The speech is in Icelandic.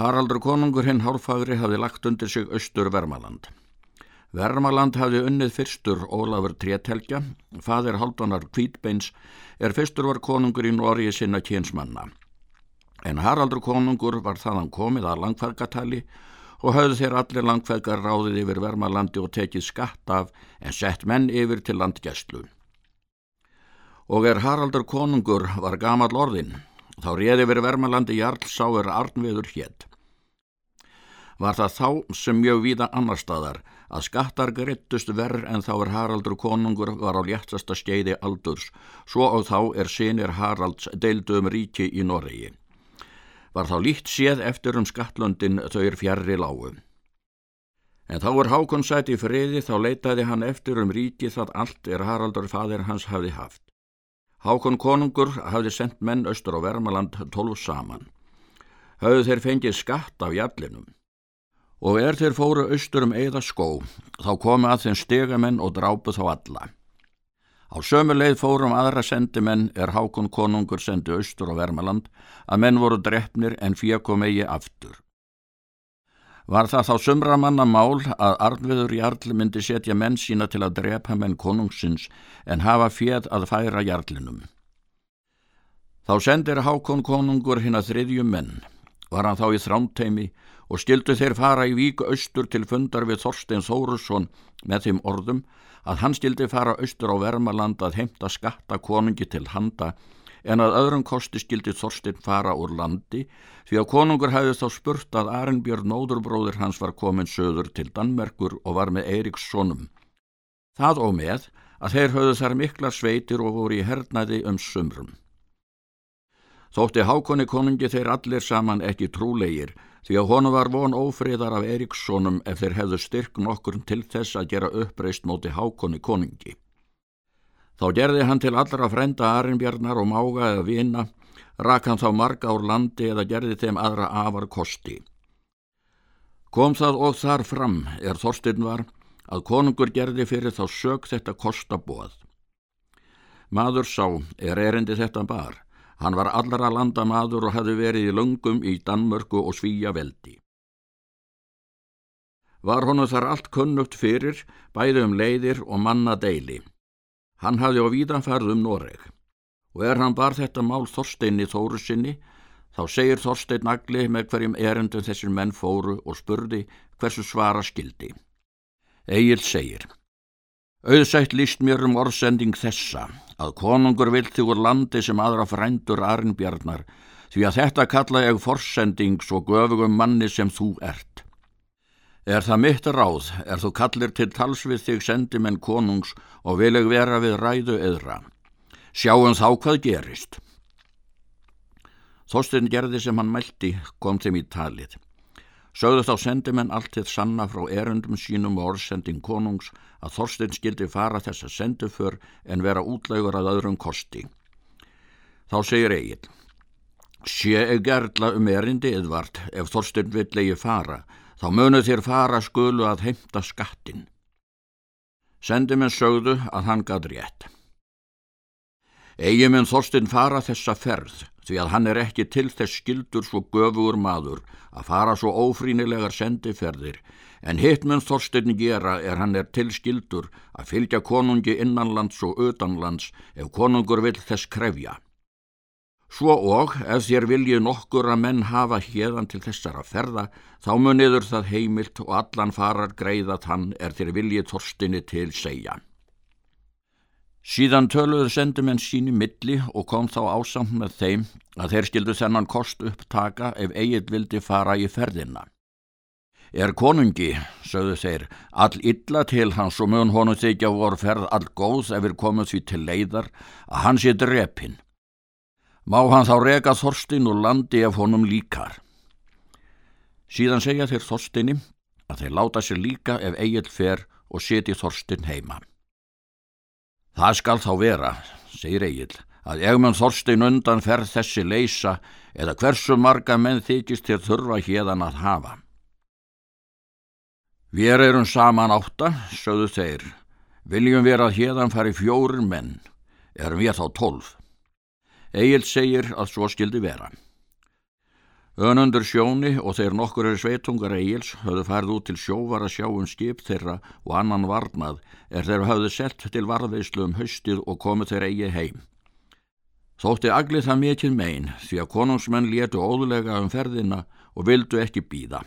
Haraldur konungur hinn hálfagri hafði lagt undir sig austur Vermaland. Vermaland hafði unnið fyrstur Ólafur Trételgja, fadir Haldanar Kvítbeins, er fyrstur var konungur í Nóriði sinna kjensmanna. En Haraldur konungur var þaðan komið að langfæðgatali og hafði þeir allir langfæðgar ráðið yfir Vermalandi og tekið skatt af en sett menn yfir til landgæstlu. Og er Haraldur konungur var gamal orðin, Þá réði verið Vermalandi Jarl sáir Arnviður hétt. Var það þá sem mjög víða annar staðar að skattar grittust verð en þá er Haraldur konungur var á léttasta skeiði aldurs, svo og þá er sinir Haralds deildu um ríki í Noregi. Var þá líkt séð eftir um skattlöndin þau er fjarrri lágu. En þá er Hákon sætt í friði þá leitaði hann eftir um ríki það allt er Haraldur fadir hans hafi haft. Hákon konungur hafði sendt menn austur á Vermaland tólf saman. Hauðu þeir fengið skatt af jallinum. Og er þeir fóru austur um eða skó, þá komu að þeim stegamenn og drápu þá alla. Á sömu leið fórum aðra sendimenn er Hákon konungur sendi austur á Vermaland að menn voru drefnir en fyrir kom eigi aftur. Var það þá sumramanna mál að Arnviður Jarl myndi setja menn sína til að drepa menn konungsins en hafa fjöð að færa Jarlinum. Þá sendir Hákon konungur hinn að þriðju menn, var hann þá í þrámteimi og stildu þeir fara í víku austur til fundar við Þorstein Þórusson með þeim orðum að hann stildi fara austur á Vermaland að heimta skatta konungi til handa en að öðrum kosti skildi Þorstein fara úr landi því að konungur hefði þá spurt að Arnbjörn nódurbróðir hans var komin söður til Danmerkur og var með Eiríks sonum. Það og með að þeir höfðu þar miklar sveitir og voru í hernæði um sumrum. Þótti hákonni konungi þeir allir saman ekki trúlegir því að honu var von ófriðar af Eiríkssonum ef þeir hefðu styrk nokkur til þess að gera uppreist móti hákonni konungi. Þá gerði hann til allra frenda Arinbjarnar og mága eða vina, rak hann þá marga úr landi eða gerði þeim aðra afar kosti. Kom það og þar fram, er Þorstinn var, að konungur gerði fyrir þá sög þetta kostabóð. Maður sá, er erindi þetta bar, hann var allra landa maður og hefði verið í lungum í Danmörku og Svíja veldi. Var honu þar allt kunnugt fyrir, bæði um leiðir og manna deili. Hann hafði á víðanfærð um Noreg og er hann bar þetta mál Þorsteinni Þóru sinni þá segir Þorstein Agli með hverjum erendum þessir menn fóru og spurði hversu svara skildi. Egil segir Auðsætt líst mér um orðsending þessa að konungur vilti úr landi sem aðra frændur Arnbjarnar því að þetta kalla ég forsending svo göfugum manni sem þú ert. Er það mitt ráð, er þú kallir til tals við þig sendimenn konungs og vileg vera við ræðu eðra. Sjáum þá hvað gerist. Þorstein gerði sem hann mælti, kom þeim í talið. Sögðu þá sendimenn allt til sanna frá erundum sínum og orðsending konungs að Þorstein skildi fara þess að sendu för en vera útlægur að öðrum kosti. Þá segir Egil, sé gerðla um erindi eðvart ef Þorstein vill eigi fara, þá munu þér fara skulu að heimta skattin. Sendi minn sögðu að hann gað rétt. Egi minn Þorstinn fara þessa ferð því að hann er ekki til þess skildur svo göfugur maður að fara svo ófrínilegar sendiferðir en hitt mun Þorstinn gera er hann er til skildur að fylgja konungi innanlands og utanlands ef konungur vil þess krefja. Svo og ef þér viljið nokkur að menn hafa hérðan til þessara ferða, þá muniður það heimilt og allan farar greiða þann er þér viljið þorstinni til segja. Síðan töluður sendumenn síni milli og kom þá ásamt með þeim að þeir skildu þennan kost upptaka ef eigið vildi fara í ferðina. Er konungi, sögðu þeir, all illa til hans og mun honu þykja voru ferð all góð ef við komum því til leiðar að hans er drepinn Má hann þá rega Þorstin og landi ef honum líkar. Síðan segja þeir Þorstinni að þeir láta sér líka ef eigil fer og seti Þorstin heima. Það skal þá vera, segir eigil, að ef mann Þorstin undan fer þessi leysa eða hversu marga menn þykist þér þurfa hérdan að hafa. Við erum saman átta, sögðu þeir, viljum vera að hérdan fari fjórin menn, erum við þá tólf. Egil segir að svo skildi vera. Önundur sjóni og þeir nokkur er sveitungar eigils höfðu færð út til sjóvar að sjá um skip þeirra og annan varnað er þeir hafðu sett til varðveislu um haustið og komið þeir eigi heim. Þótti aglið það mikið megin því að konungsmenn létu óðlega um ferðina og vildu ekki býða.